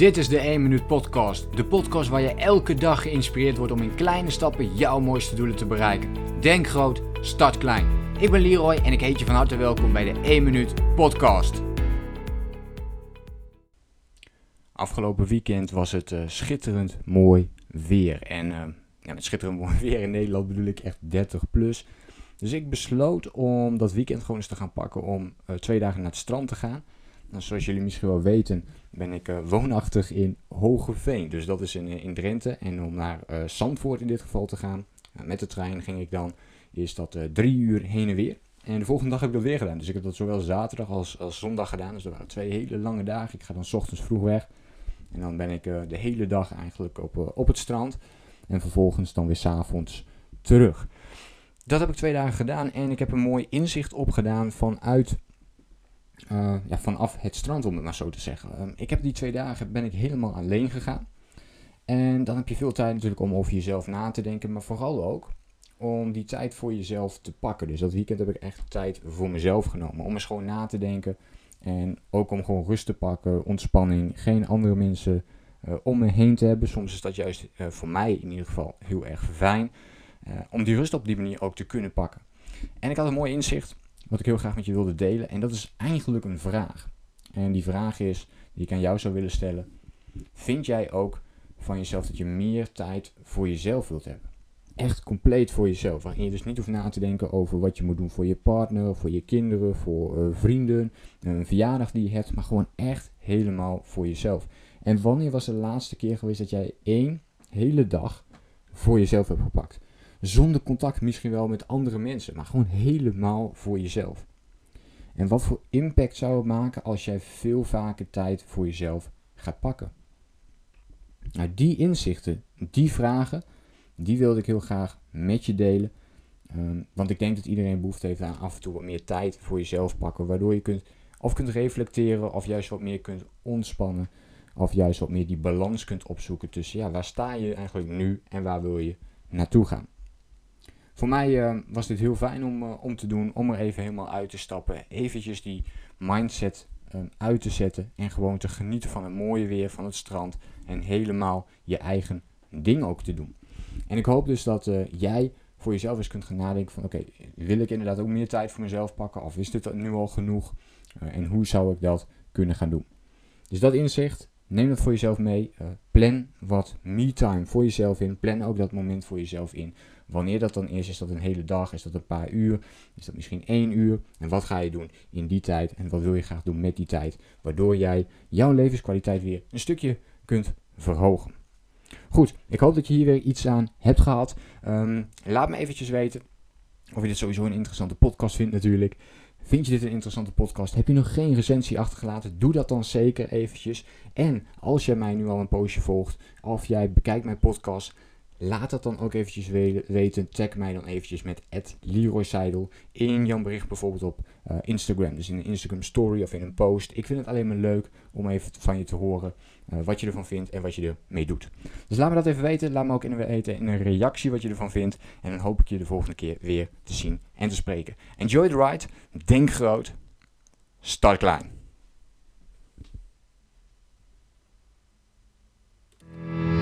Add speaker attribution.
Speaker 1: Dit is de 1 Minuut Podcast. De podcast waar je elke dag geïnspireerd wordt om in kleine stappen jouw mooiste doelen te bereiken. Denk groot, start klein. Ik ben Leroy en ik heet je van harte welkom bij de 1 Minuut Podcast. Afgelopen weekend was het uh, schitterend mooi weer. En uh, ja, met schitterend mooi weer in Nederland bedoel ik echt 30 plus. Dus ik besloot om dat weekend gewoon eens te gaan pakken om uh, twee dagen naar het strand te gaan. Nou, zoals jullie misschien wel weten, ben ik uh, woonachtig in Hogeveen. Dus dat is in, eh, in Drenthe. En om naar uh, Zandvoort in dit geval te gaan, met de trein ging ik dan, is dat drie uur heen en weer. En de volgende dag heb ik dat weer gedaan. Dus ik heb dat zowel zaterdag als, als zondag gedaan. Dus dat waren twee hele lange dagen. Ik ga dan s ochtends vroeg weg. En dan ben ik de hele dag eigenlijk op, op het strand. En vervolgens dan weer s'avonds terug. Dat heb ik twee dagen gedaan. En ik heb een mooi inzicht opgedaan vanuit uh, ja, vanaf het strand, om het maar zo te zeggen. Um, ik heb die twee dagen ben ik helemaal alleen gegaan. En dan heb je veel tijd natuurlijk om over jezelf na te denken, maar vooral ook om die tijd voor jezelf te pakken. Dus dat weekend heb ik echt tijd voor mezelf genomen. Om eens gewoon na te denken. En ook om gewoon rust te pakken, ontspanning, geen andere mensen uh, om me heen te hebben. Soms is dat juist uh, voor mij in ieder geval heel erg fijn. om die rust op die manier ook te kunnen pakken. En ik had een mooi inzicht wat ik heel graag met je wilde delen. En dat is eigenlijk een vraag. En die vraag is, die ik aan jou zou willen stellen. Vind jij ook van jezelf dat je meer tijd voor jezelf wilt hebben? Echt compleet voor jezelf. Waarin je dus niet hoeft na te denken over wat je moet doen voor je partner, voor je kinderen, voor uh, vrienden, een verjaardag die je hebt. Maar gewoon echt helemaal voor jezelf. En wanneer was de laatste keer geweest dat jij één hele dag voor jezelf hebt gepakt? Zonder contact misschien wel met andere mensen, maar gewoon helemaal voor jezelf. En wat voor impact zou het maken als jij veel vaker tijd voor jezelf gaat pakken? Nou, die inzichten, die vragen, die wilde ik heel graag met je delen. Um, want ik denk dat iedereen behoefte heeft aan af en toe wat meer tijd voor jezelf pakken. Waardoor je kunt, of kunt reflecteren, of juist wat meer kunt ontspannen. Of juist wat meer die balans kunt opzoeken tussen ja, waar sta je eigenlijk nu en waar wil je naartoe gaan. Voor mij uh, was dit heel fijn om, uh, om te doen, om er even helemaal uit te stappen. Eventjes die mindset uh, uit te zetten en gewoon te genieten van het mooie weer, van het strand. En helemaal je eigen ding ook te doen. En ik hoop dus dat jij voor jezelf eens kunt gaan nadenken van oké, wil ik inderdaad ook meer tijd voor mezelf pakken? Of is dit nu al genoeg? en hoe zou ik dat kunnen gaan doen? Dus dat inzicht, neem dat voor jezelf mee. plan wat me-time voor jezelf in. Plan ook dat moment voor jezelf in. Wanneer dat dan is, is dat een hele dag, is dat een paar uur, is dat misschien één uur. En wat ga je doen in die tijd en wat wil je graag doen met die tijd, waardoor jij jouw levenskwaliteit weer een stukje kunt verhogen. Goed, ik hoop dat je hier weer iets aan hebt gehad. Um, laat me eventjes weten of je dit sowieso een interessante podcast vindt natuurlijk. Vind je dit een interessante podcast? Heb je nog geen recensie achtergelaten? Doe dat dan zeker eventjes. En als jij mij nu al een poosje volgt, of jij bekijkt mijn podcast, Laat dat dan ook eventjes weten. Tag mij dan eventjes met Leroy Seidel in jouw bericht bijvoorbeeld op uh, Instagram. Dus in een Instagram story of in een post. Ik vind het alleen maar leuk om even van je te horen uh, wat je ervan vindt en wat je ermee doet. Dus laat me dat even weten. Laat me ook in weten in een reactie wat je ervan vindt. En dan hoop ik je de volgende keer weer te zien en te spreken. Enjoy the ride. Denk groot. Start klein.